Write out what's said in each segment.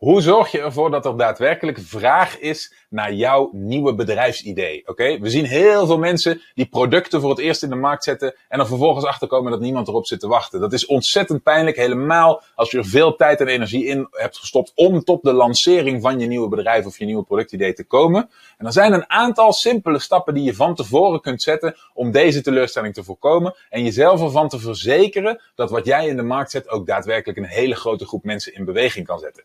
Hoe zorg je ervoor dat er daadwerkelijk vraag is naar jouw nieuwe bedrijfsidee? Oké, we zien heel veel mensen die producten voor het eerst in de markt zetten en er vervolgens achterkomen dat niemand erop zit te wachten. Dat is ontzettend pijnlijk, helemaal als je er veel tijd en energie in hebt gestopt om tot de lancering van je nieuwe bedrijf of je nieuwe productidee te komen. En er zijn een aantal simpele stappen die je van tevoren kunt zetten om deze teleurstelling te voorkomen en jezelf ervan te verzekeren dat wat jij in de markt zet ook daadwerkelijk een hele grote groep mensen in beweging kan zetten.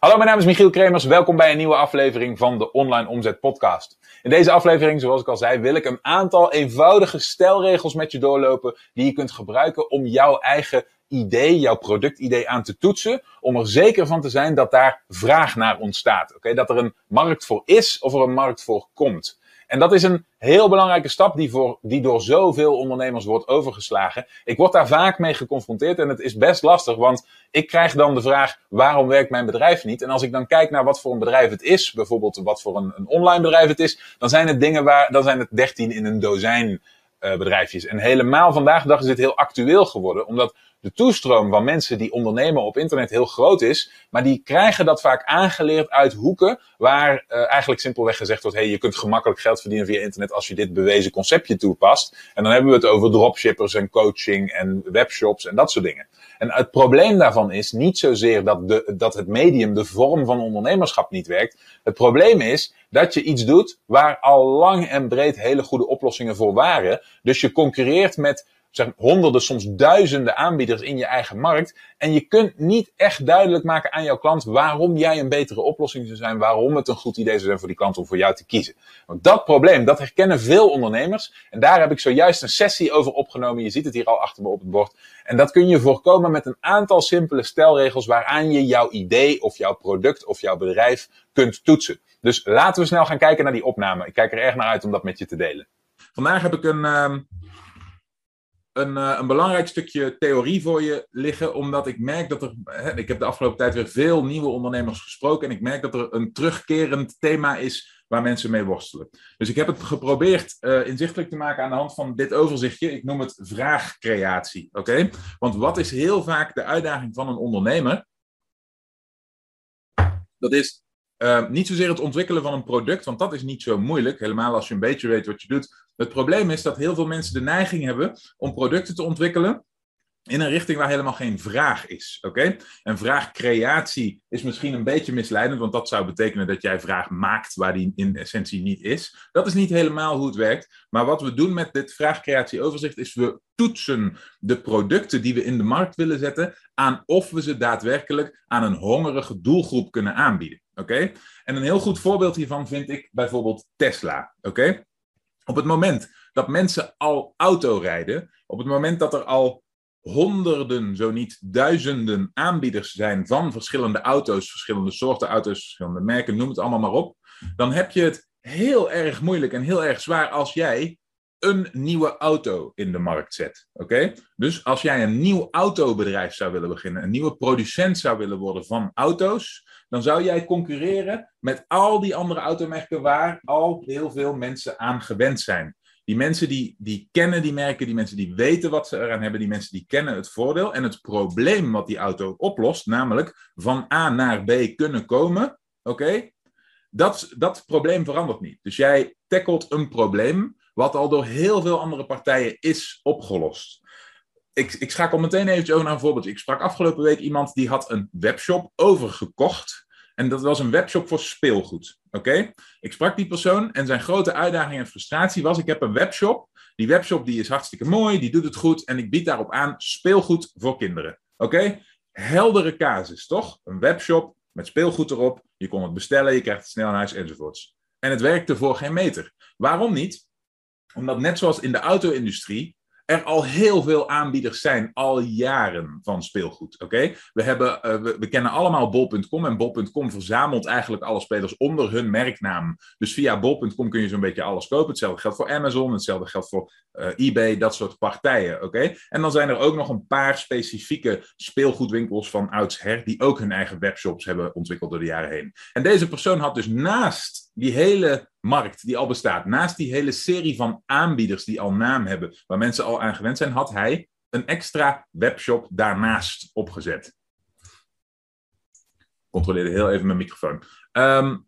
Hallo, mijn naam is Michiel Kremers. Welkom bij een nieuwe aflevering van de Online Omzet Podcast. In deze aflevering, zoals ik al zei, wil ik een aantal eenvoudige stelregels met je doorlopen die je kunt gebruiken om jouw eigen idee, jouw productidee aan te toetsen, om er zeker van te zijn dat daar vraag naar ontstaat. Oké, Dat er een markt voor is of er een markt voor komt. En dat is een heel belangrijke stap die, voor, die door zoveel ondernemers wordt overgeslagen. Ik word daar vaak mee geconfronteerd en het is best lastig, want ik krijg dan de vraag: waarom werkt mijn bedrijf niet? En als ik dan kijk naar wat voor een bedrijf het is, bijvoorbeeld wat voor een, een online bedrijf het is, dan zijn het dingen waar, dan zijn het dertien in een dozijn uh, bedrijfjes. En helemaal vandaag de dag is dit heel actueel geworden, omdat de toestroom van mensen die ondernemen op internet heel groot is. Maar die krijgen dat vaak aangeleerd uit hoeken waar uh, eigenlijk simpelweg gezegd wordt: hey, je kunt gemakkelijk geld verdienen via internet als je dit bewezen conceptje toepast. En dan hebben we het over dropshippers en coaching en webshops en dat soort dingen. En het probleem daarvan is niet zozeer dat, de, dat het medium, de vorm van ondernemerschap niet werkt. Het probleem is dat je iets doet waar al lang en breed hele goede oplossingen voor waren. Dus je concurreert met zeg, honderden, soms duizenden aanbieders in je eigen markt. En je kunt niet echt duidelijk maken aan jouw klant waarom jij een betere oplossing zou zijn, waarom het een goed idee zou zijn voor die klant om voor jou te kiezen. Want dat probleem, dat herkennen veel ondernemers. En daar heb ik zojuist een sessie over opgenomen. Je ziet het hier al achter me op het bord. En dat kun je voorkomen met een aantal simpele stelregels waaraan je jouw idee of jouw product of jouw bedrijf kunt toetsen. Dus laten we snel gaan kijken naar die opname. Ik kijk er erg naar uit om dat met je te delen. Vandaag heb ik een, ehm, een, uh, een belangrijk stukje theorie voor je liggen, omdat ik merk dat er. Hè, ik heb de afgelopen tijd weer veel nieuwe ondernemers gesproken en ik merk dat er een terugkerend thema is waar mensen mee worstelen. Dus ik heb het geprobeerd uh, inzichtelijk te maken aan de hand van dit overzichtje. Ik noem het vraagcreatie. Oké? Want wat is heel vaak de uitdaging van een ondernemer? Dat is uh, niet zozeer het ontwikkelen van een product, want dat is niet zo moeilijk, helemaal als je een beetje weet wat je doet. Het probleem is dat heel veel mensen de neiging hebben om producten te ontwikkelen in een richting waar helemaal geen vraag is. Oké? En vraagcreatie is misschien een beetje misleidend, want dat zou betekenen dat jij vraag maakt waar die in essentie niet is. Dat is niet helemaal hoe het werkt. Maar wat we doen met dit vraagcreatieoverzicht is we toetsen de producten die we in de markt willen zetten aan of we ze daadwerkelijk aan een hongerige doelgroep kunnen aanbieden. Oké? En een heel goed voorbeeld hiervan vind ik bijvoorbeeld Tesla. Oké? Op het moment dat mensen al auto rijden, op het moment dat er al honderden, zo niet duizenden aanbieders zijn van verschillende auto's, verschillende soorten auto's, verschillende merken, noem het allemaal maar op, dan heb je het heel erg moeilijk en heel erg zwaar als jij een nieuwe auto in de markt zet. Oké? Dus als jij een nieuw autobedrijf zou willen beginnen, een nieuwe producent zou willen worden van auto's, dan zou jij concurreren met al die andere automerken waar al heel veel mensen aan gewend zijn. Die mensen die, die kennen die merken, die mensen die weten wat ze eraan hebben, die mensen die kennen het voordeel en het probleem wat die auto oplost, namelijk van A naar B kunnen komen, oké? Dat, dat probleem verandert niet. Dus jij tackelt een probleem wat al door heel veel andere partijen is opgelost. Ik, ik schakel meteen even over naar een voorbeeld. Ik sprak afgelopen week iemand die had een webshop overgekocht. En dat was een webshop voor speelgoed. Oké? Ik sprak die persoon en zijn grote uitdaging en frustratie was: ik heb een webshop. Die webshop die is hartstikke mooi, die doet het goed en ik bied daarop aan speelgoed voor kinderen. Oké? Heldere casus, toch? Een webshop met speelgoed erop. Je kon het bestellen, je krijgt het snel naar huis enzovoorts. En het werkte voor geen meter. Waarom niet? Omdat net zoals in de auto-industrie er al heel veel aanbieders zijn, al jaren van speelgoed. Oké, we, hebben, uh, we, kennen allemaal bol.com en bol.com verzamelt eigenlijk alle spelers onder hun merknaam. Dus via bol.com kun je zo'n beetje alles kopen. Hetzelfde geldt voor Amazon, hetzelfde geldt voor uh, eBay, dat soort partijen. Oké, en dan zijn er ook nog een paar specifieke speelgoedwinkels van oudsher die ook hun eigen webshops hebben ontwikkeld door de jaren heen. En deze persoon had dus naast die hele markt die al bestaat, naast die hele serie van aanbieders die al naam hebben, waar mensen al aan gewend zijn, had hij een extra webshop daarnaast opgezet. Controleerde heel even mijn microfoon. Um,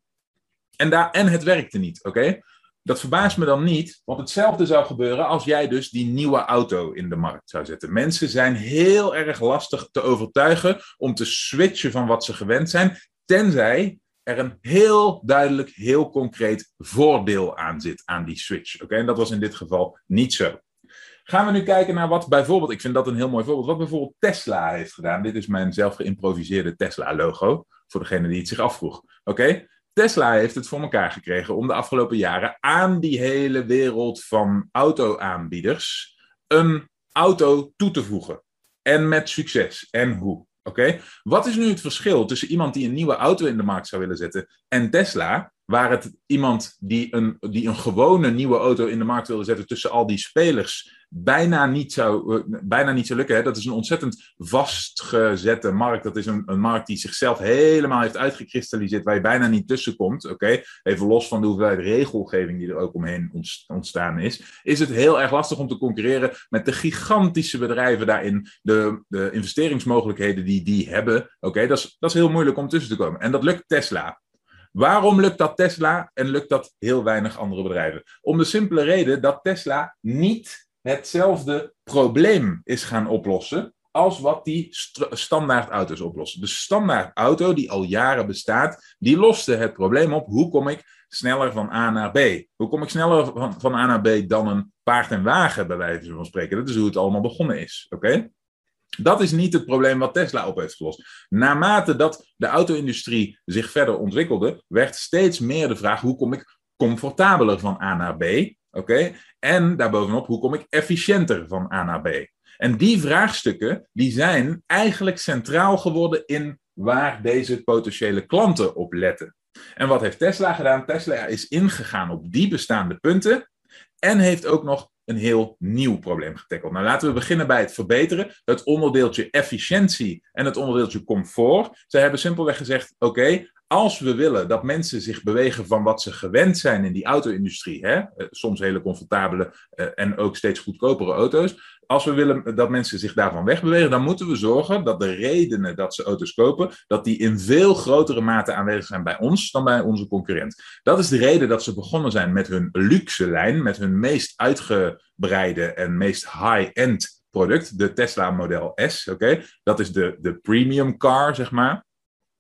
en, daar, en het werkte niet, oké? Dat verbaast me dan niet, want hetzelfde zou gebeuren als jij dus die nieuwe auto in de markt zou zetten. Mensen zijn heel erg lastig te overtuigen om te switchen van wat ze gewend zijn, tenzij er een heel duidelijk, heel concreet voordeel aan zit aan die switch. Oké, en dat was in dit geval niet zo. Gaan we nu kijken naar wat bijvoorbeeld, ik vind dat een heel mooi voorbeeld, wat bijvoorbeeld Tesla heeft gedaan. Dit is mijn zelf geïmproviseerde Tesla-logo, voor degene die het zich afvroeg. Oké, Tesla heeft het voor elkaar gekregen om de afgelopen jaren aan die hele wereld van auto-aanbieders een auto toe te voegen. En met succes. En hoe? Oké? Wat is nu het verschil tussen iemand die een nieuwe auto in de markt zou willen zetten en Tesla, waar het iemand die een, die een gewone nieuwe auto in de markt wilde zetten tussen al die spelers bijna niet zou, uh, bijna niet zou lukken. Hè? Dat is een ontzettend vastgezette markt. Dat is een, een markt die zichzelf helemaal heeft uitgekristalliseerd, waar je bijna niet tussen komt. Oké, Even los van de hoeveelheid regelgeving die er ook omheen ontstaan is, is het heel erg lastig om te concurreren met de gigantische bedrijven daarin, de, de investeringsmogelijkheden die die hebben. Oké, dat, is, dat is heel moeilijk om tussen te komen. En dat lukt Tesla. Waarom lukt dat Tesla en lukt dat heel weinig andere bedrijven? Om de simpele reden dat Tesla niet hetzelfde probleem is gaan oplossen als wat die standaard auto's oplossen. De standaard auto die al jaren bestaat, die loste het probleem op. Hoe kom ik sneller van A naar B? Hoe kom ik sneller van, van A naar B dan een paard en wagen, bij wijze van spreken? Dat is hoe het allemaal begonnen is. Oké? Dat is niet het probleem wat Tesla op heeft gelost. Naarmate dat de auto-industrie zich verder ontwikkelde, werd steeds meer de vraag: hoe kom ik comfortabeler van A naar B? Oké? En daarbovenop, hoe kom ik efficiënter van A naar B? En die vraagstukken die zijn eigenlijk centraal geworden in waar deze potentiële klanten op letten. En wat heeft Tesla gedaan? Tesla is ingegaan op die bestaande punten en heeft ook nog een heel nieuw probleem getackeld. Nou, laten we beginnen bij het verbeteren. Het onderdeeltje efficiëntie en het onderdeeltje comfort. Zij hebben simpelweg gezegd: oké, als we willen dat mensen zich bewegen van wat ze gewend zijn in die auto-industrie, hè, eh, soms hele comfortabele uh, en ook steeds goedkopere auto's, als we willen dat mensen zich daarvan wegbewegen, dan moeten we zorgen dat de redenen dat ze auto's kopen, dat die in veel grotere mate aanwezig zijn bij ons dan bij onze concurrent. Dat is de reden dat ze begonnen zijn met hun luxe lijn, met hun meest uitgebreide en meest high-end product, de Tesla Model S. Oké, Dat is de, de premium car, zeg maar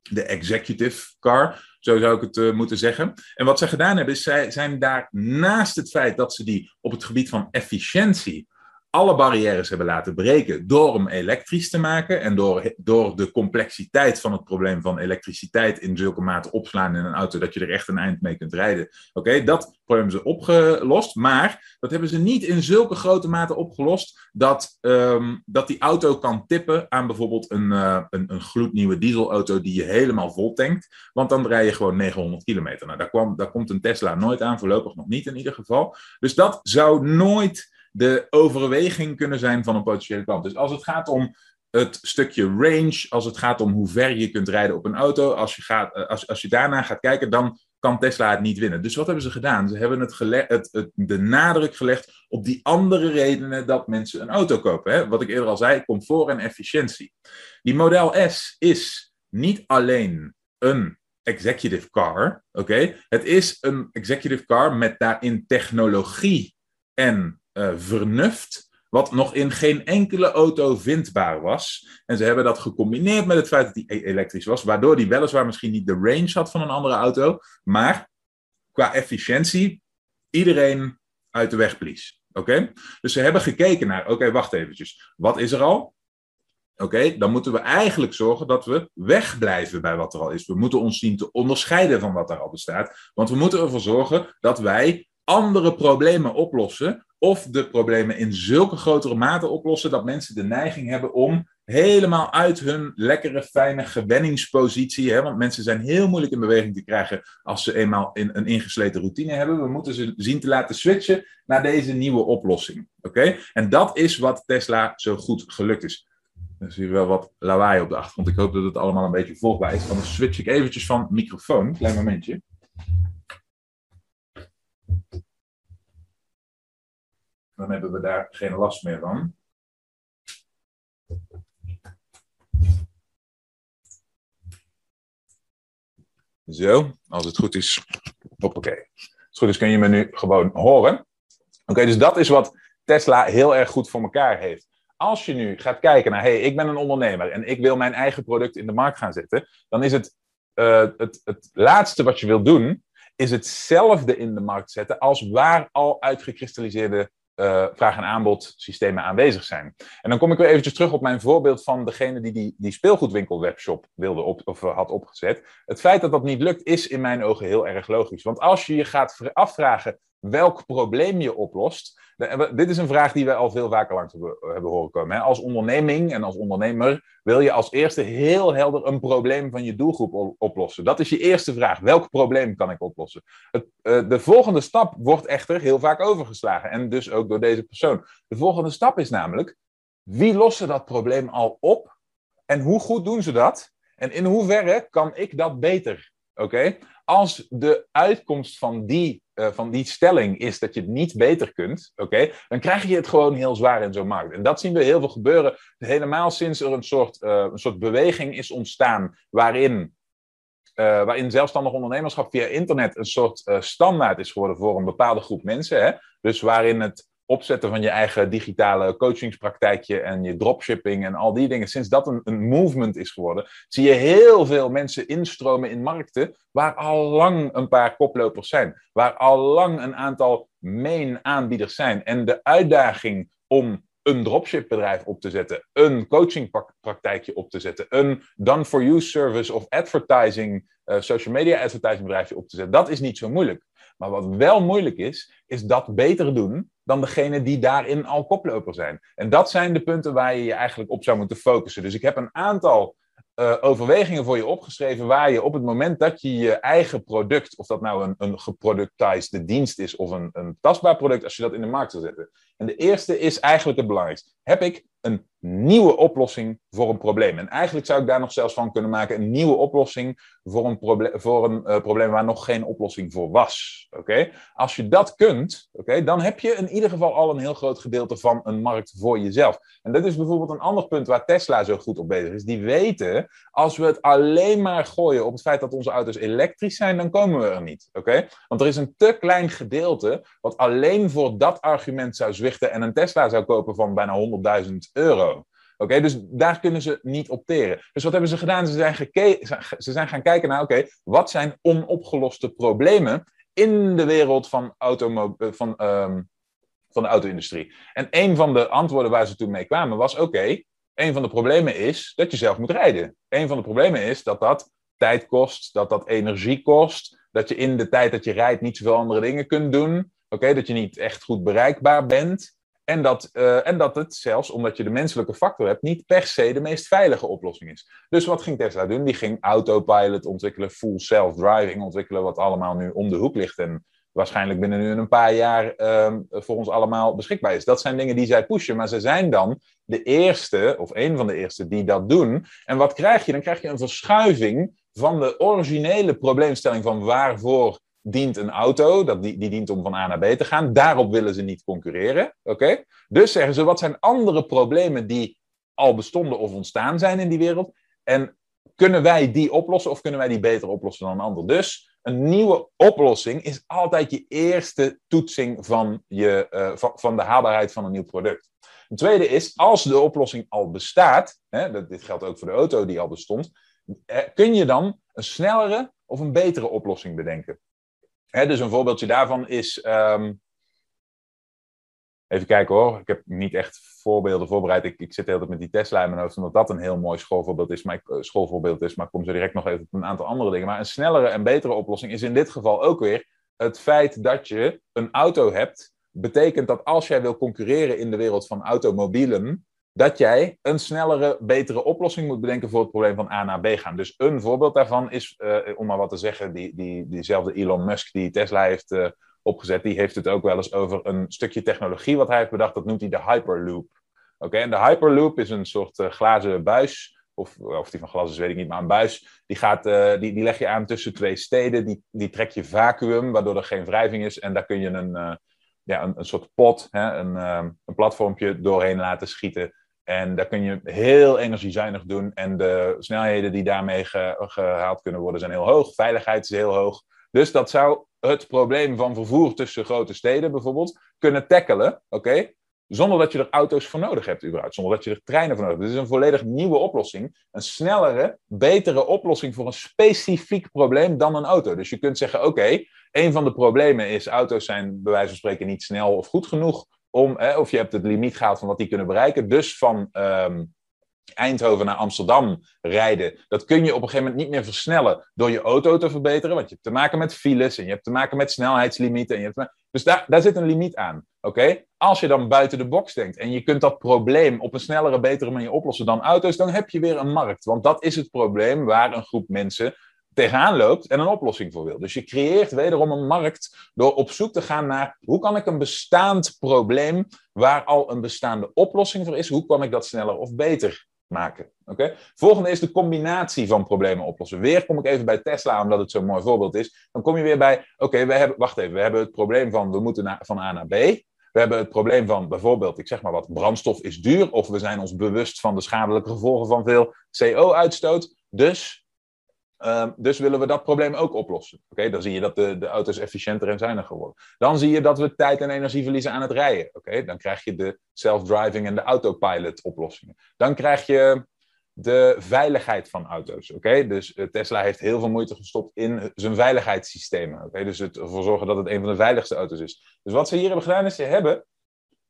de executive car, zo zou ik het uh, moeten zeggen. En wat zij gedaan hebben, is zij zijn daar naast het feit dat ze die op het gebied van efficiëntie alle barrières hebben laten breken door hem elektrisch te maken en door, door de complexiteit van het probleem van elektriciteit in zulke mate opslaan in een auto dat je er echt een eind mee kunt rijden. Oké, dat probleem ze opgelost, maar dat hebben ze niet in zulke grote mate opgelost dat, um, dat die auto kan tippen aan bijvoorbeeld een, uh, een, een gloednieuwe dieselauto die je helemaal vol tankt, want dan rij je gewoon 900 kilometer. Nou, daar, kwam, daar komt een Tesla nooit aan, voorlopig nog niet in ieder geval. Dus dat zou nooit de overweging kunnen zijn van een potentiële klant. Dus als het gaat om het stukje range, als het gaat om hoe ver je kunt rijden op een auto, als je, gaat, eh, als, als je daarna gaat kijken, dan kan Tesla het niet winnen. Dus wat hebben ze gedaan? Ze hebben het het, de nadruk gelegd op die andere redenen dat mensen een auto kopen. Hè? Wat ik eerder al zei, comfort en efficiëntie. Die Model S is niet alleen een executive car, oké? Het is een executive car met daarin technologie en uh, vernuft, wat nog in geen enkele auto vindbaar was. En ze hebben dat gecombineerd met het feit dat die e- elektrisch was, waardoor die weliswaar misschien niet de range had van een andere auto, maar qua efficiëntie iedereen uit de weg blies. Oké? Dus ze hebben gekeken naar, oké, wacht eventjes, wat is er al? Oké, dan moeten we eigenlijk zorgen dat we wegblijven bij wat er al is. We moeten ons zien te onderscheiden van wat er al bestaat. Want we moeten ervoor zorgen dat wij andere problemen oplossen. Of de problemen in zulke grotere mate oplossen dat mensen de neiging hebben om helemaal uit hun lekkere, fijne gewenningspositie. Hè, want mensen zijn heel moeilijk in beweging te krijgen als ze eenmaal in, een ingesleten routine hebben. We moeten ze zien te laten switchen naar deze nieuwe oplossing. Oké? En dat is wat Tesla zo goed gelukt is. Er zie je wel wat lawaai op de achtergrond. Ik hoop dat het allemaal een beetje volgbaar is. Dan switch ik eventjes van microfoon. Klein momentje. Dan hebben we daar geen last meer van. Zo, als het goed is. Hoppakee. Als het goed is kun je me nu gewoon horen. Oké, dus dat is wat Tesla heel erg goed voor elkaar heeft. Als je nu gaat kijken naar, hey, ik ben een ondernemer en ik wil mijn eigen product in de markt gaan zetten, dan is het, uh, het, het laatste wat je wil doen, is hetzelfde in de markt zetten als waar al uitgekristalliseerde uh, vraag- en aanbod systemen aanwezig zijn. En dan kom ik weer eventjes terug op mijn voorbeeld van degene die die, die speelgoedwinkel webshop wilde op, of eh, had opgezet. Het feit dat dat niet lukt is in mijn ogen heel erg logisch. Want als je je gaat afvragen welk probleem je oplost, dit is een vraag die we al veel vaker langs hebben horen komen. Als onderneming en als ondernemer wil je als eerste heel helder een probleem van je doelgroep oplossen. Dat is je eerste vraag. Welk probleem kan ik oplossen? Uh, de volgende stap wordt echter heel vaak overgeslagen. En dus ook door deze persoon. De volgende stap is namelijk, wie lossen dat probleem al op? En hoe goed doen ze dat? En in hoeverre kan ik dat beter? Oké? Als de uitkomst van die uh, van die stelling is dat je het niet beter kunt, oké, dan krijg je het gewoon heel zwaar in zo'n markt. En dat zien we heel veel gebeuren, helemaal sinds er een soort, uh, een soort beweging is ontstaan waarin, uh, waarin zelfstandig ondernemerschap via internet een soort standaard is geworden voor een bepaalde groep mensen. Hè? Dus waarin het opzetten van je eigen digitale coachingspraktijkje en je dropshipping en al die dingen, sinds dat een, een movement is geworden, zie je heel veel mensen instromen in markten waar al lang een paar koplopers zijn, waar al lang een aantal main aanbieders zijn. En de uitdaging om een dropshipbedrijf op te zetten, een coachingpraktijkje op te zetten, een done-for-you service of advertising, uh, social media advertising bedrijfje op te zetten, dat is niet zo moeilijk. Maar wat wel moeilijk is, is dat beter doen dan degene die daarin al koploper zijn. En dat zijn de punten waar je je eigenlijk op zou moeten focussen. Dus ik heb een aantal uh, overwegingen voor je opgeschreven waar je op het moment dat je je eigen product, of dat nou een, een geproductiseerde dienst is of een, een tastbaar product, als je dat in de markt zou zetten. En de eerste is eigenlijk het belangrijkste. Heb ik een nieuwe oplossing voor een probleem? En eigenlijk zou ik daar nog zelfs van kunnen maken een nieuwe oplossing voor een, proble voor een uh, probleem waar nog geen oplossing voor was. Oké? Als je dat kunt, oké, dan heb je in ieder geval al een heel groot gedeelte van een markt voor jezelf. En dat is bijvoorbeeld een ander punt waar Tesla zo goed op bezig is. Die weten, als we het alleen maar gooien op het feit dat onze auto's elektrisch zijn, dan komen we er niet. Oké? Want er is een te klein gedeelte wat alleen voor dat argument zou zwichten en een Tesla zou kopen van bijna 100.000 euro. Oké, dus daar kunnen ze niet opteren. Dus wat hebben ze gedaan? Ze zijn, ze zijn gaan kijken naar, oké, wat zijn onopgeloste problemen in de wereld van, automo van, um, van de auto-industrie? En een van de antwoorden waar ze toen mee kwamen was, oké, een van de problemen is dat je zelf moet rijden. Een van de problemen is dat dat tijd kost, dat dat energie kost, dat je in de tijd dat je rijdt niet zoveel andere dingen kunt doen. Oké, dat je niet echt goed bereikbaar bent. En dat, uh, en dat het zelfs, omdat je de menselijke factor hebt, niet per se de meest veilige oplossing is. Dus wat ging Tesla doen? Die ging autopilot ontwikkelen, full self-driving ontwikkelen, wat allemaal nu om de hoek ligt en waarschijnlijk binnen nu een paar jaar uh, voor ons allemaal beschikbaar is. Dat zijn dingen die zij pushen, maar ze zijn dan de eerste, of een van de eerste, die dat doen. En wat krijg je? Dan krijg je een verschuiving van de originele probleemstelling van waarvoor dient een auto, dat die, die dient om van A naar B te gaan. Daarop willen ze niet concurreren. Oké? Dus zeggen ze, wat zijn andere problemen die al bestonden of ontstaan zijn in die wereld? En kunnen wij die oplossen of kunnen wij die beter oplossen dan een ander? Dus een nieuwe oplossing is altijd je eerste toetsing van, je, uh, van, van de haalbaarheid van een nieuw product. Een tweede is, als de oplossing al bestaat, hè, dat, dit geldt ook voor de auto die al bestond, eh, kun je dan een snellere of een betere oplossing bedenken. Dus een voorbeeldje daarvan is. Um, even kijken hoor. Ik heb niet echt voorbeelden voorbereid. Ik, ik zit de hele tijd met die Tesla in mijn hoofd, omdat dat een heel mooi schoolvoorbeeld is. Maar ik, uh, schoolvoorbeeld is. Maar ik kom zo direct nog even op een aantal andere dingen. Maar een snellere en betere oplossing is in dit geval ook weer het feit dat je een auto hebt, betekent dat als jij wil concurreren in de wereld van automobielen, dat jij een snellere, betere oplossing moet bedenken voor het probleem van A naar B gaan. Dus een voorbeeld daarvan is, uh, om maar wat te zeggen, die, die, diezelfde Elon Musk die Tesla heeft uh, opgezet, die heeft het ook wel eens over een stukje technologie wat hij heeft bedacht, dat noemt hij de Hyperloop. Oké, en de Hyperloop is een soort uh, glazen buis, of, of die van glas is, weet ik niet, maar een buis, die, gaat, die, die leg je aan tussen twee steden, die, die trek je vacuüm, waardoor er geen wrijving is, en daar kun je een, ja, een, een soort pot, hè, een, een platformpje doorheen laten schieten. En daar kun je heel energiezuinig doen. En de snelheden die daarmee gehaald kunnen worden zijn heel hoog. Veiligheid is heel hoog. Dus dat zou het probleem van vervoer tussen grote steden bijvoorbeeld kunnen tackelen. Oké? Zonder dat je er auto's voor nodig hebt, überhaupt. Zonder dat je er treinen voor nodig hebt. Dit is een volledig nieuwe oplossing. Een snellere, betere oplossing voor een specifiek probleem dan een auto. Dus je kunt zeggen: oké, een van de problemen is: auto's zijn bij wijze van spreken niet snel of goed genoeg om, of je hebt het limiet gehaald van wat die kunnen bereiken. Dus van um, Eindhoven naar Amsterdam rijden, dat kun je op een gegeven moment niet meer versnellen door je auto te verbeteren. Want je hebt te maken met files en je hebt te maken met snelheidslimieten. En je Dus daar, daar zit een limiet aan. Oké? Als je dan buiten de box denkt en je kunt dat probleem op een snellere, betere manier oplossen dan auto's, dan heb je weer een markt. Want dat is het probleem waar een groep mensen tegenaan loopt en een oplossing voor wil. Dus je creëert wederom een markt door op zoek te gaan naar hoe kan ik een bestaand probleem waar al een bestaande oplossing voor is, hoe kan ik dat sneller of beter maken. Oké? Volgende is de combinatie van problemen oplossen. Weer kom ik even bij Tesla, omdat het zo'n mooi voorbeeld is. Dan kom je weer bij, oké, we hebben, wacht even, we hebben het probleem van we moeten naar, van A naar B. We hebben het probleem van bijvoorbeeld, ik zeg maar wat, brandstof is duur, of we zijn ons bewust van de schadelijke gevolgen van veel CO-uitstoot. Dus Um, dus willen we dat probleem ook oplossen. Oké, dan zie je dat de, de auto's efficiënter en zuiniger worden. Dan zie je dat we tijd en energie verliezen aan het rijden. Oké, dan krijg je de self-driving en de autopilot oplossingen. Dan krijg je de veiligheid van auto's. Oké, dus uh, Tesla heeft heel veel moeite gestopt in zijn veiligheidssystemen. Oké, dus het ervoor zorgen dat het een van de veiligste auto's is. Dus wat ze hier hebben gedaan is, ze hebben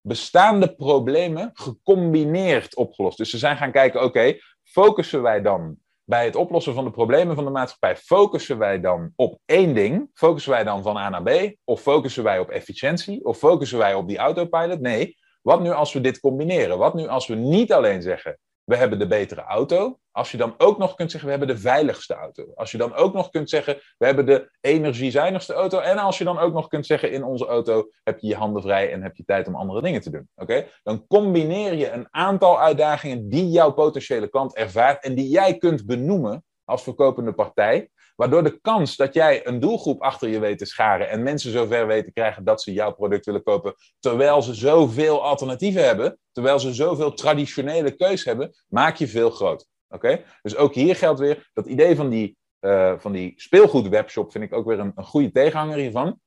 bestaande problemen gecombineerd opgelost. Dus ze zijn gaan kijken, oké, focussen wij dan bij het oplossen van de problemen van de maatschappij focussen wij dan op één ding? Focussen wij dan van A naar B? Of focussen wij op efficiëntie? Of focussen wij op die autopilot? Nee. Wat nu als we dit combineren? Wat nu als we niet alleen zeggen we hebben de betere auto. Als je dan ook nog kunt zeggen, we hebben de veiligste auto. Als je dan ook nog kunt zeggen, we hebben de energiezuinigste auto. En als je dan ook nog kunt zeggen, in onze auto heb je je handen vrij en heb je tijd om andere dingen te doen. Oké? Dan combineer je een aantal uitdagingen die jouw potentiële klant ervaart en die jij kunt benoemen als verkopende partij. Waardoor de kans dat jij een doelgroep achter je weet te scharen en mensen zover weten te krijgen dat ze jouw product willen kopen, terwijl ze zoveel alternatieven hebben, terwijl ze zoveel traditionele keus hebben, maak je veel groter. Oké? Dus ook hier geldt weer dat idee van die, uh, van die speelgoedwebshop, vind ik ook weer een, een goede tegenhanger hiervan.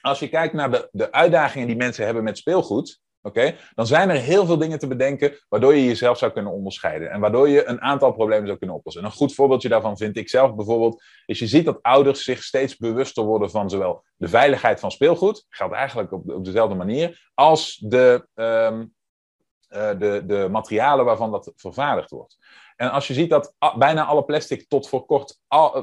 Als je kijkt naar de, de uitdagingen die mensen hebben met speelgoed, Oké, dan zijn er heel veel dingen te bedenken waardoor je jezelf zou kunnen onderscheiden. En waardoor je een aantal problemen zou kunnen oplossen. En een goed voorbeeldje daarvan vind ik zelf bijvoorbeeld, is je ziet dat ouders zich steeds bewuster worden van zowel de veiligheid van speelgoed, geldt eigenlijk op, op dezelfde manier, als de, um, uh, de, de materialen waarvan dat vervaardigd wordt. En als je ziet dat bijna alle plastic tot voor kort,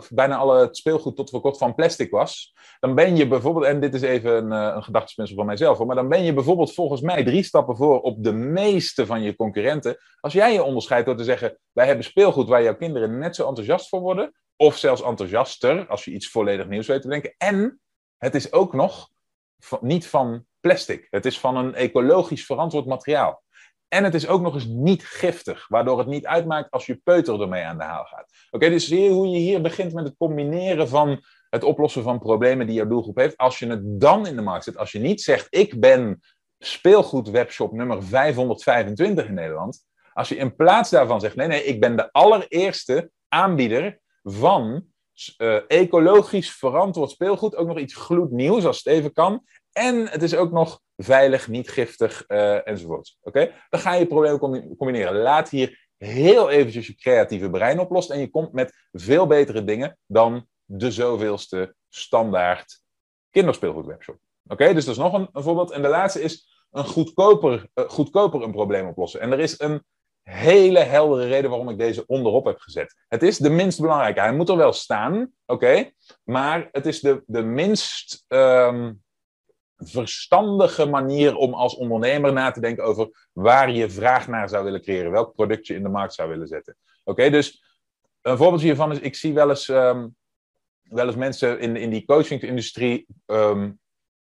bijna alle speelgoed tot voor kort van plastic was, dan ben je bijvoorbeeld, en dit is even een, eh, een gedachtespinsel van mijzelf, maar dan ben je bijvoorbeeld volgens mij drie stappen voor op de meeste van je concurrenten. Als jij je onderscheidt door te zeggen, wij hebben speelgoed waar jouw kinderen net zo enthousiast voor worden, of zelfs enthousiaster als je iets volledig nieuws weet te denken. En het is ook nog niet van plastic. Het is van een ecologisch verantwoord materiaal. En het is ook nog eens niet giftig, waardoor het niet uitmaakt als je peuter ermee aan de haal gaat. Oké, dus zie je hoe je hier begint met het combineren van het oplossen van problemen die jouw doelgroep heeft. Als je het dan in de markt zet, als je niet zegt, ik ben speelgoedwebshop nummer 525 in Nederland. Als je in plaats daarvan zegt, nee, nee, ik ben de allereerste aanbieder van uh, ecologisch verantwoord speelgoed. Ook nog iets gloednieuws als het even kan. En het is ook nog veilig, niet giftig uh, enzovoort. Oké? Dan ga je problemen combineren. Laat hier heel eventjes je creatieve brein oplossen en je komt met veel betere dingen dan de zoveelste standaard kinderspeelgoedwebshop. Oké, dus dat is nog een, voorbeeld. En de laatste is een goedkoper, uh, goedkoper een probleem oplossen. En er is een hele heldere reden waarom ik deze onderop heb gezet. Het is de minst belangrijke. Hij moet er wel staan, oké, maar het is de, de minst ehm, verstandige manier om als ondernemer na te denken over waar je vraag naar zou willen creëren, welk product je in de markt zou willen zetten. Oké, dus een voorbeeld hiervan is, ik zie wel eens, ehm, wel eens mensen in, in die coachingindustrie um,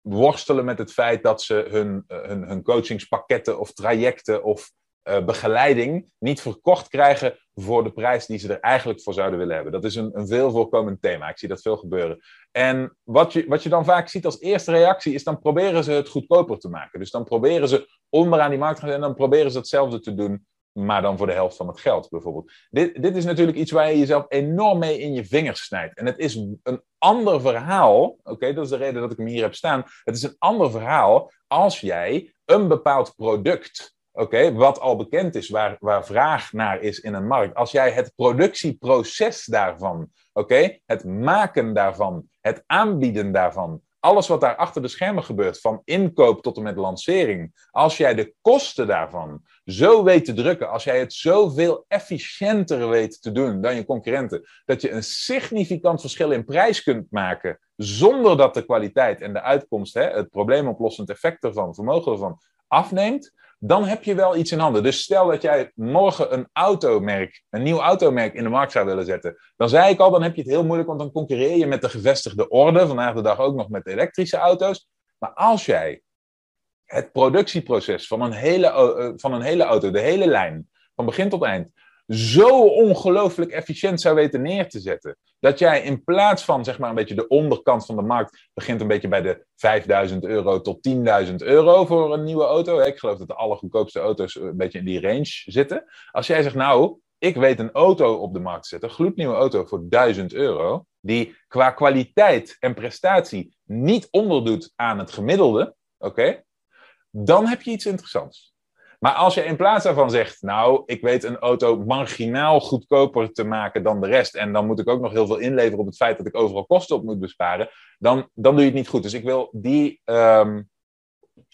worstelen met het feit dat ze hun, hun, hun coachingspakketten of trajecten of uh, begeleiding niet verkocht krijgen voor de prijs die ze er eigenlijk voor zouden willen hebben. Dat is een, een veel voorkomend thema. Ik zie dat veel gebeuren. En wat je, wat je dan vaak ziet als eerste reactie is dan proberen ze het goedkoper te maken. Dus dan proberen ze onderaan die markt te gaan en dan proberen ze hetzelfde te doen, maar dan voor de helft van het geld bijvoorbeeld. Dit, dit is natuurlijk iets waar je jezelf enorm mee in je vingers snijdt. En het is een ander verhaal, oké, dat is de reden dat ik hem hier heb staan. Het is een ander verhaal als jij een bepaald product Oké, wat al bekend is, waar, waar vraag naar is in een markt. Als jij het productieproces daarvan, oké, het maken daarvan, het aanbieden daarvan, alles wat daar achter de schermen gebeurt, van inkoop tot en met lancering, als jij de kosten daarvan zo weet te drukken, als jij het zoveel efficiënter weet te doen dan je concurrenten, dat je een significant verschil in prijs kunt maken, zonder dat de kwaliteit en de uitkomst, hè, het probleemoplossend effect ervan, vermogen ervan, afneemt, dan heb je wel iets in handen. Dus stel dat jij morgen een automerk, een nieuw automerk in de markt zou willen zetten. Dan zei ik al, dan heb je het heel moeilijk, want dan concurreer je met de gevestigde orde. Vandaag de dag ook nog met elektrische auto's. Maar als jij het productieproces van een hele, eh, van een hele auto, de hele lijn, van begin tot eind, zo ongelooflijk efficiënt zou weten neer te zetten. Dat jij in plaats van zeg maar een beetje de onderkant van de markt begint een beetje bij de 5000 euro tot 10.000 euro voor een nieuwe auto. Ik geloof dat de allergoedkoopste auto's een beetje in die range zitten. Als jij zegt, nou, ik weet een auto op de markt te zetten, gloednieuwe auto voor 1000 euro, die qua kwaliteit en prestatie niet onderdoet aan het gemiddelde, oké, dan heb je iets interessants. Maar als je in plaats daarvan zegt, nou, ik weet een auto marginaal goedkoper te maken dan de rest, en dan moet ik ook nog heel veel inleveren op het feit dat ik overal kosten op moet besparen, dan, dan doe je het niet goed. Dus ik wil die, um,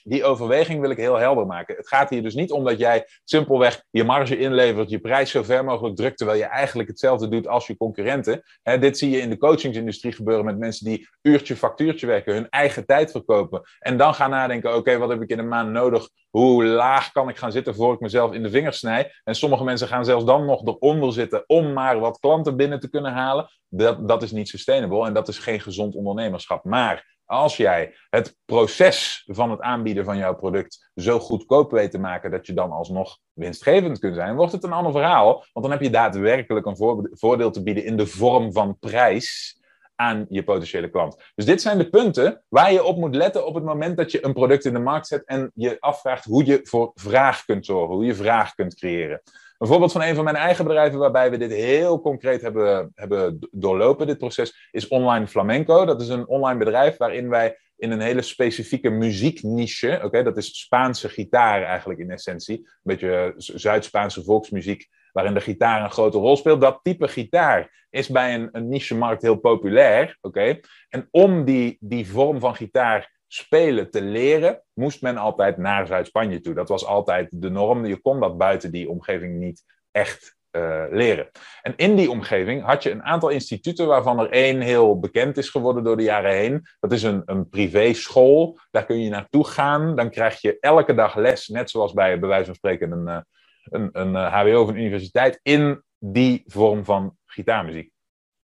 die overweging wil ik heel helder maken. Het gaat hier dus niet om dat jij simpelweg je marge inlevert, je prijs zo ver mogelijk drukt, terwijl je eigenlijk hetzelfde doet als je concurrenten. dit zie je in de coachingsindustrie gebeuren met mensen die uurtje factuurtje werken, hun eigen tijd verkopen. En dan gaan nadenken, oké, wat heb ik in een maand nodig? Hoe laag kan ik gaan zitten voor ik mezelf in de vingers snij? En sommige mensen gaan zelfs dan nog eronder zitten om maar wat klanten binnen te kunnen halen. Dat, dat is niet sustainable en dat is geen gezond ondernemerschap. Maar als jij het proces van het aanbieden van jouw product zo goedkoop weet te maken dat je dan alsnog winstgevend kunt zijn, wordt het een ander verhaal. Want dan heb je daadwerkelijk een voordeel te bieden in de vorm van prijs aan je potentiële klant. Dus dit zijn de punten waar je op moet letten op het moment dat je een product in de markt zet en je afvraagt hoe je voor vraag kunt zorgen, hoe je vraag kunt creëren. Een voorbeeld van een van mijn eigen bedrijven waarbij we dit heel concreet hebben, hebben doorlopen, dit proces, is Online Flamenco. Dat is een online bedrijf waarin wij in een hele specifieke muziekniche, oké, dat is Spaanse gitaar eigenlijk in essentie, een beetje Zuid-Spaanse volksmuziek, waarin de gitaar een grote rol speelt. Dat type gitaar is bij een, een niche-markt heel populair, oké. En om die, die vorm van gitaar spelen te leren, moest men altijd naar Zuid-Spanje toe. Dat was altijd de norm. Je kon dat buiten die omgeving niet echt uh, leren. En in die omgeving had je een aantal instituten waarvan er één heel bekend is geworden door de jaren heen. Dat is een, een privéschool. Daar kun je naartoe gaan. Dan krijg je elke dag les, net zoals bij, bij wijze van spreken, een, eh, een, een, een HBO of een universiteit, in die vorm van gitaarmuziek.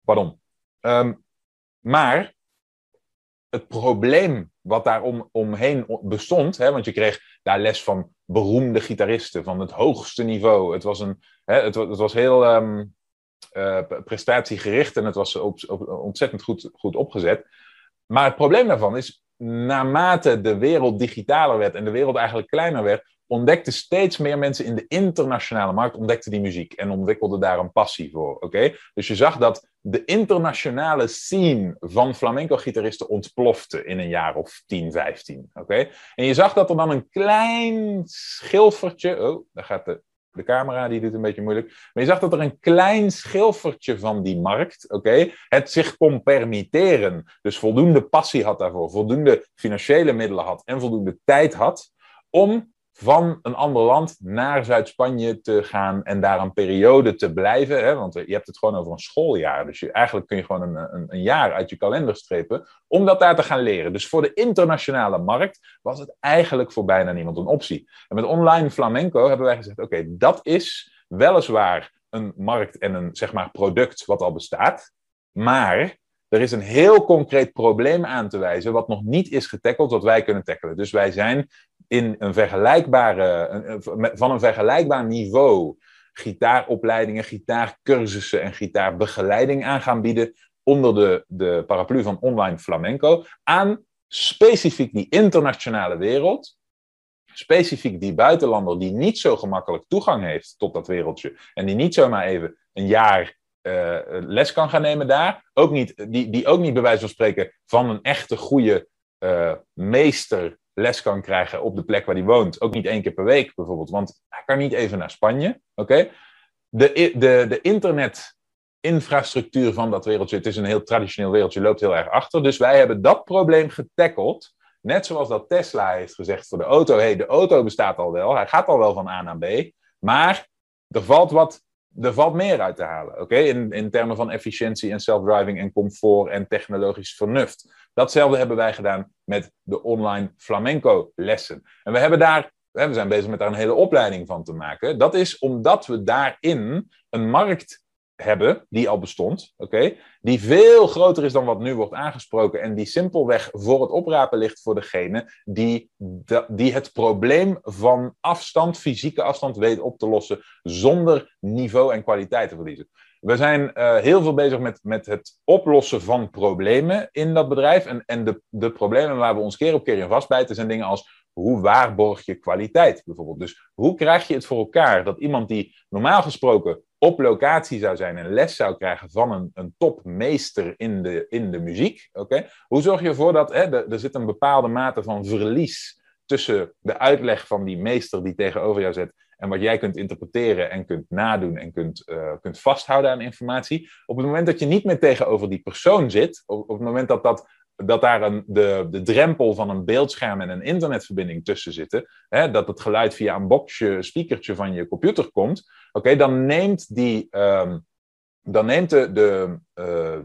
Pardon. Um, maar het probleem wat daar om, omheen bestond, hè, want je kreeg daar les van beroemde gitaristen van het hoogste niveau. Het was, een, hè, het, het was heel um, uh, prestatiegericht en het was op, op, ontzettend goed, goed opgezet. Maar het probleem daarvan is, naarmate de wereld digitaler werd en de wereld eigenlijk kleiner werd, ontdekten steeds meer mensen in de internationale markt ontdekten die muziek en ontwikkelden daar een passie voor. Oké, Dus je zag dat de internationale scene van flamenco-gitaristen ontplofte in een jaar of 10, 15. Oké, En je zag dat er dan een klein schilfertje. Oh, daar gaat de, de camera, die doet een beetje moeilijk. Maar je zag dat er een klein schilfertje van die markt, oké, het zich kon permitteren. Dus voldoende passie had daarvoor, voldoende financiële middelen had en voldoende tijd had om van een ander land naar Zuid-Spanje te gaan en daar een periode te blijven. Hè, want je hebt het gewoon over een schooljaar. Dus je, eigenlijk kun je gewoon een, een, een, jaar uit je kalender strepen om dat daar te gaan leren. Dus voor de internationale markt was het eigenlijk voor bijna niemand een optie. En met online flamenco hebben wij gezegd: oké, dat is weliswaar een markt en een zeg maar, product wat al bestaat. Maar er is een heel concreet probleem aan te wijzen, wat nog niet is getackled, wat wij kunnen tackelen. Dus wij zijn in een vergelijkbare, van een vergelijkbaar niveau gitaaropleidingen, gitaarcursussen en gitaarbegeleiding aan gaan bieden onder de, de paraplu van online flamenco aan specifiek die internationale wereld, specifiek die buitenlander die niet zo gemakkelijk toegang heeft tot dat wereldje en die niet zomaar even een jaar uh, les kan gaan nemen daar, ook niet, die, die ook niet bij wijze van spreken van een echte goede uh, meester les kan krijgen op de plek waar hij woont. Ook niet één keer per week bijvoorbeeld, want hij kan niet even naar Spanje. Oké? De, de, de internetinfrastructuur van dat wereldje, het is een heel traditioneel wereldje, loopt heel erg achter. Dus wij hebben dat probleem getackeld. Net zoals dat Tesla heeft gezegd voor de auto. hey, de auto bestaat al wel, hij gaat al wel van A naar B. Maar er valt wat er valt meer uit te halen, oké? In, in termen van efficiëntie en self-driving en comfort en technologisch vernuft. Datzelfde hebben wij gedaan met de online flamenco-lessen. En we hebben daar, we zijn bezig met daar een hele opleiding van te maken. Dat is omdat we daarin een markt hebben, die al bestond, oké, die veel groter is dan wat nu wordt aangesproken en die simpelweg voor het oprapen ligt voor degene die, die het probleem van afstand, fysieke afstand, weet op te lossen zonder niveau en kwaliteit te verliezen. We zijn uh, heel veel bezig met, met het oplossen van problemen in dat bedrijf. En, en de, de problemen waar we ons keer op keer in vastbijten zijn dingen als hoe waarborg je kwaliteit bijvoorbeeld. Dus hoe krijg je het voor elkaar dat iemand die normaal gesproken op locatie zou zijn en les zou krijgen van een, een topmeester in de, in de muziek. Oké? Hoe zorg je ervoor dat hè, er zit een bepaalde mate van verlies tussen de uitleg van die meester die tegenover jou zit en wat jij kunt interpreteren en kunt nadoen en kunt, uh, kunt vasthouden aan informatie. Op het moment dat je niet meer tegenover die persoon zit, op het moment dat, dat, dat daar een, de, de drempel van een beeldscherm en een internetverbinding tussen zitten, hè, dat het geluid via een boxje, speakertje van je computer komt, oké, dan neemt die, um, dan neemt de, uh,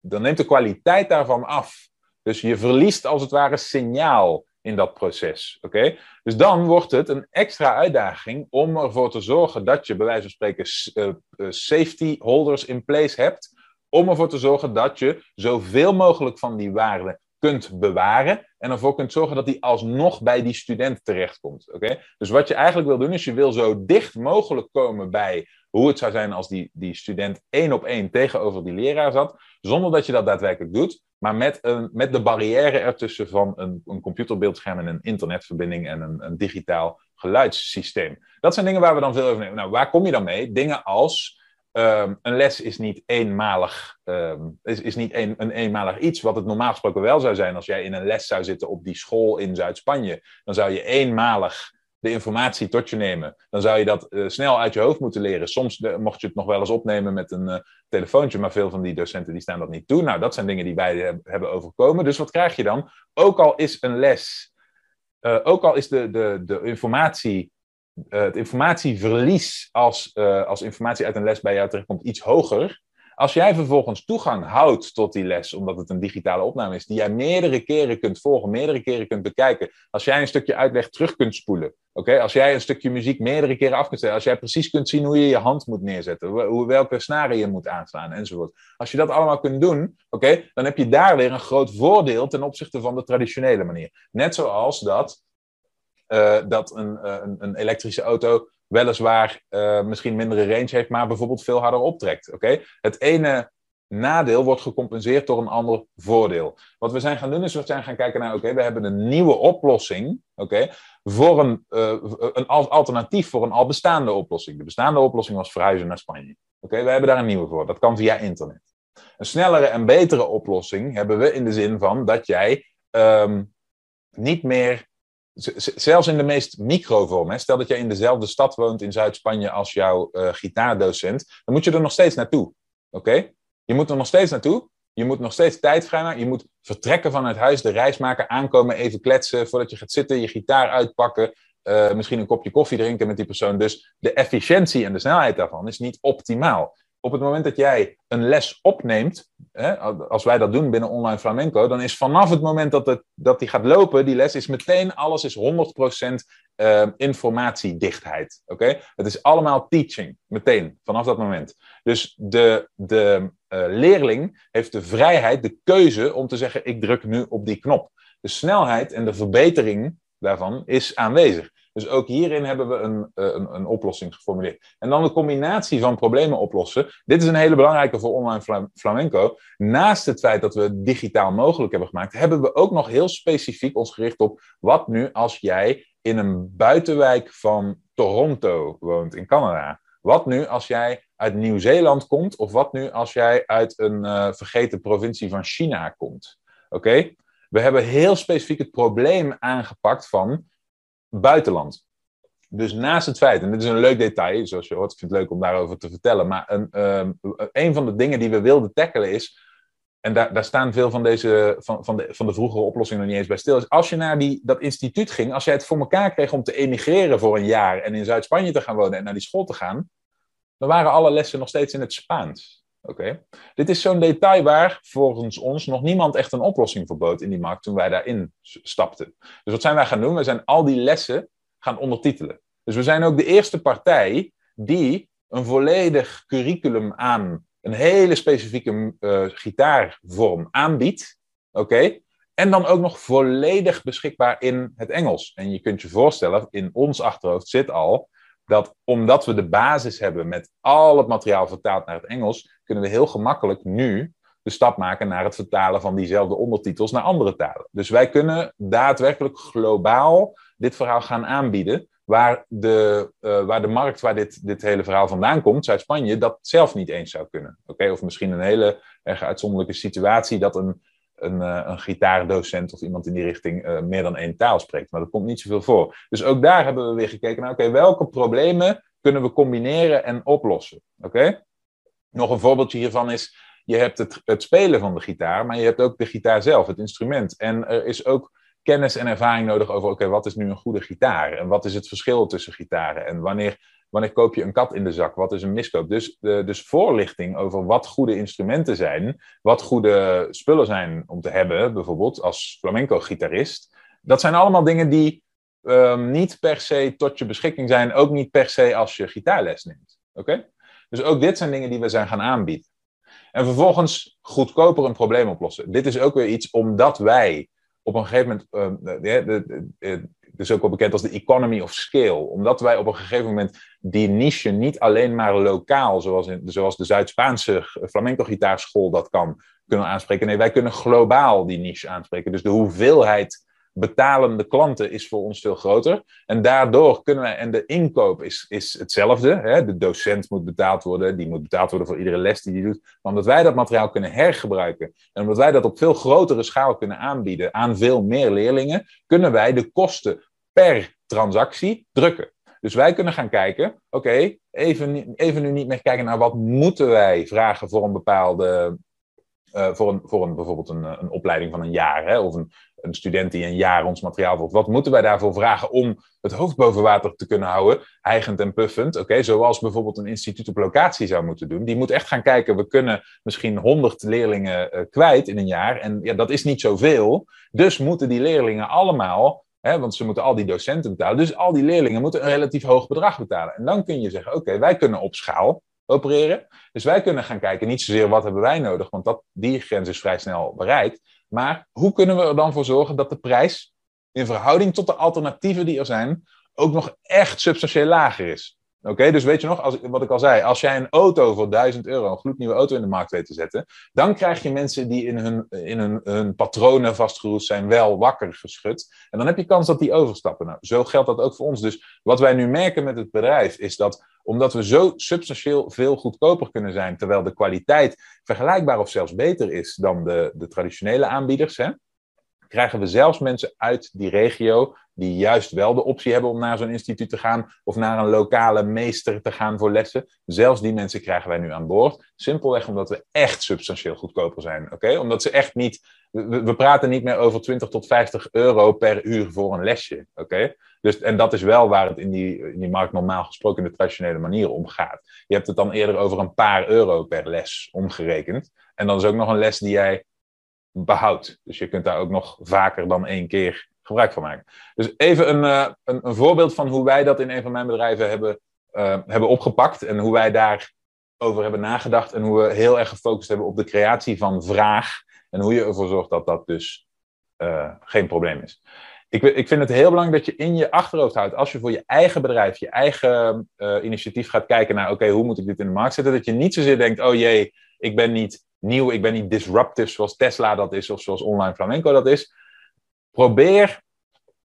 dan neemt de kwaliteit daarvan af. Dus je verliest als het ware signaal in dat proces. Oké? Dus dan wordt het een extra uitdaging om ervoor te zorgen dat je bij wijze van spreken uh, safety holders in place hebt. Om ervoor te zorgen dat je zoveel mogelijk van die waarden kunt bewaren. En ervoor kunt zorgen dat die alsnog bij die student terechtkomt. Oké? Dus wat je eigenlijk wil doen, is je wil zo dicht mogelijk komen bij hoe het zou zijn als die, die student één op één tegenover die leraar zat. Zonder dat je dat daadwerkelijk doet. Maar met, een, met de barrière ertussen van een, een computerbeeldscherm en een internetverbinding en een, een digitaal geluidssysteem. Dat zijn dingen waar we dan veel over nemen. Nou, waar kom je dan mee? Dingen als um, een les is niet eenmalig, um, is, is niet een, een eenmalig iets, wat het normaal gesproken wel zou zijn als jij in een les zou zitten op die school in Zuid-Spanje. Dan zou je eenmalig de informatie tot je nemen. Dan zou je dat uh, snel uit je hoofd moeten leren. Soms uh, mocht je het nog wel eens opnemen met een uh, telefoontje, maar veel van die docenten die staan dat niet toe. Nou, dat zijn dingen die wij hebben overkomen. Dus wat krijg je dan? Ook al is een les, ook al is de, de, de informatie, het informatieverlies als, als informatie uit een les bij jou terechtkomt iets hoger, als jij vervolgens toegang houdt tot die les, omdat het een digitale opname is, die jij meerdere keren kunt volgen, meerdere keren kunt bekijken. Als jij een stukje uitleg terug kunt spoelen. Oké, als jij een stukje muziek meerdere keren af kunt zetten. Als jij precies kunt zien hoe je je hand moet neerzetten. Welke snaren je moet aanslaan enzovoort. Als je dat allemaal kunt doen, oké, dan heb je daar weer een groot voordeel ten opzichte van de traditionele manier. Net zoals dat, dat een, uh, een, een elektrische auto weliswaar uh, misschien mindere range heeft, maar bijvoorbeeld veel harder optrekt. Oké? Het ene nadeel wordt gecompenseerd door een ander voordeel. Wat we zijn gaan doen is we zijn gaan kijken naar, oké, we hebben een nieuwe oplossing, oké, voor een, een alternatief voor een al bestaande oplossing. De bestaande oplossing was verhuizen naar Spanje. Oké, we hebben daar een nieuwe voor. Dat kan via internet. Een snellere en betere oplossing hebben we in de zin van dat jij um, niet meer zelfs in de meest microvorm, stel dat jij in dezelfde stad woont in Zuid-Spanje als jouw uh, gitaardocent, dan moet je er nog steeds naartoe. Oké? Je moet er nog steeds naartoe. Je moet nog steeds tijd vrijmaken. Je moet vertrekken vanuit huis, de reis maken, aankomen, even kletsen voordat je gaat zitten, je gitaar uitpakken, eh, misschien een kopje koffie drinken met die persoon. Dus de efficiëntie en de snelheid daarvan is niet optimaal. Op het moment dat jij een les opneemt, hè, als wij dat doen binnen Online Flamenco, dan is vanaf het moment dat, het, dat die gaat lopen, die les, is meteen alles is 100% uh, informatiedichtheid. Oké? Het is allemaal teaching, meteen, vanaf dat moment. Dus de, de uh, leerling heeft de vrijheid, de keuze om te zeggen: ik druk nu op die knop. De snelheid en de verbetering daarvan is aanwezig. Dus ook hierin hebben we een, eh, een, een, oplossing geformuleerd. En dan de combinatie van problemen oplossen. Dit is een hele belangrijke voor online flamenco. Naast het feit dat we het digitaal mogelijk hebben gemaakt, hebben we ook nog heel specifiek ons gericht op wat nu als jij in een buitenwijk van Toronto woont in Canada. Wat nu als jij uit Nieuw-Zeeland komt, of wat nu als jij uit een uh, vergeten provincie van China komt? Oké? We hebben heel specifiek het probleem aangepakt van buitenland. Dus naast het feit, en dit is een leuk detail, zoals je hoort, ik vind het leuk om daarover te vertellen, maar een, um, een van de dingen die we wilden tackelen is, en daar, daar staan veel van, deze, van, van, de, van de vroegere oplossingen nog niet eens bij stil, is als je naar die, dat instituut ging, als jij het voor elkaar kreeg om te emigreren voor een jaar en in Zuid-Spanje te gaan wonen en naar die school te gaan, dan waren alle lessen nog steeds in het Spaans. Oké. Dit is zo'n detail waar volgens ons nog niemand echt een oplossing voor bood in die markt toen wij daarin stapten. Dus wat zijn wij gaan doen? We zijn al die lessen gaan ondertitelen. Dus we zijn ook de eerste partij die een volledig curriculum aan een hele specifieke uh, gitaarvorm aanbiedt. Oké. En dan ook nog volledig beschikbaar in het Engels. En je kunt je voorstellen, in ons achterhoofd zit al dat omdat we de basis hebben met al het materiaal vertaald naar het Engels, kunnen we heel gemakkelijk nu de stap maken naar het vertalen van diezelfde ondertitels naar andere talen. Dus wij kunnen daadwerkelijk globaal dit verhaal gaan aanbieden, waar de, uh, waar de markt waar dit, dit hele verhaal vandaan komt, Zuid-Spanje, dat zelf niet eens zou kunnen. Oké, Of misschien een hele erg uitzonderlijke situatie dat een een, uh, een gitaardocent of iemand in die richting uh, meer dan één taal spreekt. Maar dat komt niet zoveel voor. Dus ook daar hebben we weer gekeken naar, oké, welke problemen kunnen we combineren en oplossen? Oké? Nog een voorbeeldje hiervan is, je hebt het, het spelen van de gitaar, maar je hebt ook de gitaar zelf, het instrument. En er is ook kennis en ervaring nodig over, oké, wat is nu een goede gitaar? En wat is het verschil tussen gitaren? En wanneer wanneer koop je een kat in de zak? Wat is een miskoop? Dus, de, dus voorlichting over wat goede instrumenten zijn, wat goede spullen zijn om te hebben, bijvoorbeeld als flamenco-gitarist. Dat zijn allemaal dingen die um, niet per se tot je beschikking zijn, ook niet per se als je gitaarles neemt. Oké? Dus ook dit zijn dingen die we zijn gaan aanbieden. En vervolgens goedkoper een probleem oplossen. Dit is ook weer iets omdat wij op een gegeven moment. De, de, de, is ook wel bekend als de economy of scale. Omdat wij op een gegeven moment die niche niet alleen maar lokaal, zoals, in, zoals de Zuid-Spaanse flamenco-gitaarschool dat kan, kunnen aanspreken. Nee, wij kunnen globaal die niche aanspreken. Dus de hoeveelheid betalende klanten is voor ons veel groter. En daardoor kunnen wij, en de inkoop is, is hetzelfde. Hè? De docent moet betaald worden, die moet betaald worden voor iedere les die hij doet. Maar omdat wij dat materiaal kunnen hergebruiken en omdat wij dat op veel grotere schaal kunnen aanbieden aan veel meer leerlingen, kunnen wij de kosten per transactie drukken. Dus wij kunnen gaan kijken, oké, even, even nu niet meer kijken naar wat moeten wij vragen voor een bepaalde, uh, voor, een, voor een, bijvoorbeeld een, een opleiding van een jaar, hè, of een, student die een jaar ons materiaal volgt. Wat moeten wij daarvoor vragen om het hoofd boven water te kunnen houden, hijgend en puffend? Oké, zoals bijvoorbeeld een instituut op locatie zou moeten doen. Die moet echt gaan kijken, we kunnen misschien 100 leerlingen uh, kwijt in een jaar. En ja, dat is niet zoveel. Dus moeten die leerlingen allemaal want ze moeten al die docenten betalen. Dus al die leerlingen moeten een relatief hoog bedrag betalen. En dan kun je zeggen, oké, wij kunnen op schaal opereren. Dus wij kunnen gaan kijken, niet zozeer wat hebben wij nodig, want dat, die grens is vrij snel bereikt. Maar hoe kunnen we er dan voor zorgen dat de prijs in verhouding tot de alternatieven die er zijn, ook nog echt substantieel lager is? Oké, dus weet je nog, als, wat ik al zei, als jij een auto voor 1000 euro, een gloednieuwe auto in de markt weet te zetten, dan krijg je mensen die in hun, in hun, hun patronen vastgeroest zijn wel wakker geschud. En dan heb je kans dat die overstappen. Nou, zo geldt dat ook voor ons. Dus wat wij nu merken met het bedrijf is dat omdat we zo substantieel veel goedkoper kunnen zijn, terwijl de kwaliteit vergelijkbaar of zelfs beter is dan de, de traditionele aanbieders, hè, krijgen we zelfs mensen uit die regio die juist wel de optie hebben om naar zo'n instituut te gaan of naar een lokale meester te gaan voor lessen. Zelfs die mensen krijgen wij nu aan boord. Simpelweg omdat we echt substantieel goedkoper zijn. Oké? Omdat ze echt niet. We, we, praten niet meer over 20 tot 50 euro per uur voor een lesje. Oké? Dus, en dat is wel waar het in die, in die markt normaal gesproken in de traditionele manier om gaat. Je hebt het dan eerder over een paar euro per les omgerekend. En dan is ook nog een les die jij behoudt. Dus je kunt daar ook nog vaker dan één keer gebruik van maken. Dus even een, uh, een, een, voorbeeld van hoe wij dat in een van mijn bedrijven hebben, uh, hebben opgepakt. En hoe wij daarover hebben nagedacht. En hoe we heel erg gefocust hebben op de creatie van vraag. En hoe je ervoor zorgt dat dat dus uh, geen probleem is. Ik, ik, vind het heel belangrijk dat je in je achterhoofd houdt, als je voor je eigen bedrijf, je eigen initiatief gaat kijken naar, oké, hoe moet ik dit in de markt zetten, dat je niet zozeer denkt, oh jee, ik ben niet nieuw, ik ben niet disruptive zoals Tesla dat is of zoals Online Flamenco dat is. Probeer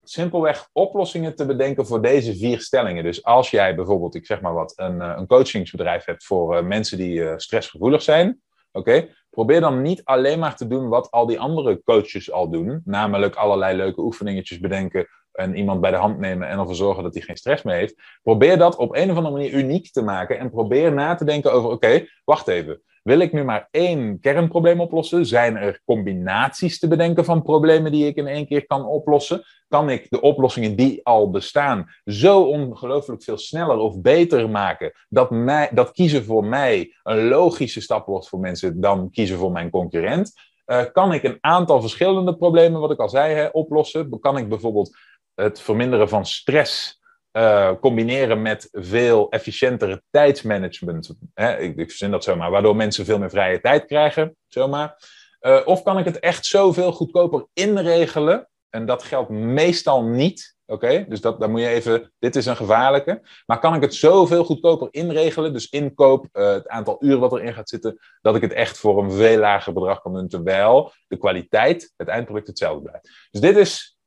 simpelweg oplossingen te bedenken voor deze vier stellingen. Dus als jij bijvoorbeeld, ik zeg maar wat, een, eh, een coachingsbedrijf hebt voor uh, mensen die uh, stressgevoelig zijn, oké, probeer dan niet alleen maar te doen wat al die andere coaches al doen, namelijk allerlei leuke oefeningetjes bedenken en iemand bij de hand nemen en ervoor zorgen dat hij geen stress meer heeft. Probeer dat op een of andere manier uniek te maken en probeer na te denken over, oké, wacht even. Wil ik nu maar één kernprobleem oplossen? Zijn er combinaties te bedenken van problemen die ik in één keer kan oplossen? Kan ik de oplossingen die al bestaan zo ongelooflijk veel sneller of beter maken dat, mij, dat kiezen voor mij een logische stap wordt voor mensen dan kiezen voor mijn concurrent? Uh, kan ik een aantal verschillende problemen, wat ik al zei, hè, oplossen? Kan ik bijvoorbeeld het verminderen van stress uh, combineren met veel efficiëntere tijdsmanagement. Hè, ik, ik verzin dat zomaar, waardoor mensen veel meer vrije tijd krijgen, zomaar. Uh, of kan ik het echt zoveel goedkoper inregelen? En dat geldt meestal niet. Oké, dus dat, dan moet je even. Dit is een gevaarlijke. Maar kan ik het zoveel goedkoper inregelen? Dus inkoop, uh, het aantal uren wat erin gaat zitten. Dat ik het echt voor een veel lager bedrag kan doen. Terwijl de kwaliteit, het eindproduct hetzelfde blijft. Dus dit is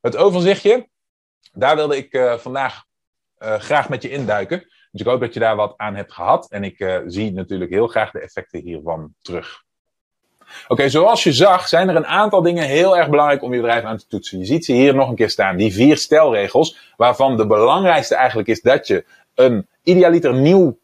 het overzichtje daar wilde ik uh, vandaag uh, graag met je induiken. Dus ik hoop dat je daar wat aan hebt gehad. En ik uh, zie natuurlijk heel graag de effecten hiervan terug. Oké, zoals je zag zijn er een aantal dingen heel erg belangrijk om je bedrijf aan te toetsen. Je ziet ze hier nog een keer staan, die vier stelregels, waarvan de belangrijkste eigenlijk is dat je een idealiter nieuw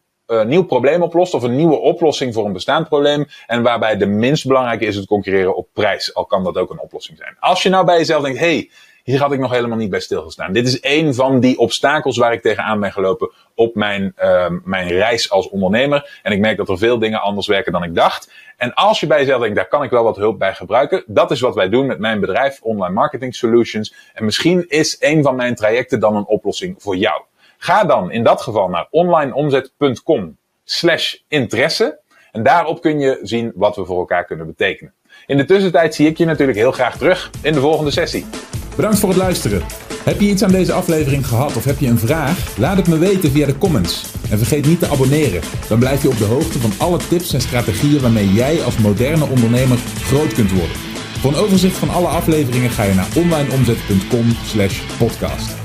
nieuw probleem oplost of een nieuwe oplossing voor een bestaand probleem. En waarbij de minst belangrijke is het concurreren op prijs. Al kan dat ook een oplossing zijn. Als je nou bij jezelf denkt, hey, hier had ik nog helemaal niet bij stilgestaan. Dit is een van die obstakels waar ik tegenaan ben gelopen op mijn, uh, mijn reis als ondernemer. En ik merk dat er veel dingen anders werken dan ik dacht. En als je bij jezelf denkt, daar kan ik wel wat hulp bij gebruiken. Dat is wat wij doen met mijn bedrijf Online Marketing Solutions. En misschien is een van mijn trajecten dan een oplossing voor jou. Ga dan in dat geval naar onlineomzet.com slash interesse. En daarop kun je zien wat we voor elkaar kunnen betekenen. In de tussentijd zie ik je natuurlijk heel graag terug in de volgende sessie. Bedankt voor het luisteren. Heb je iets aan deze aflevering gehad of heb je een vraag? Laat het me weten via de comments. En vergeet niet te abonneren. Dan blijf je op de hoogte van alle tips en strategieën waarmee jij als moderne ondernemer groot kunt worden. Voor een overzicht van alle afleveringen ga je naar onlineomzet.com/podcast.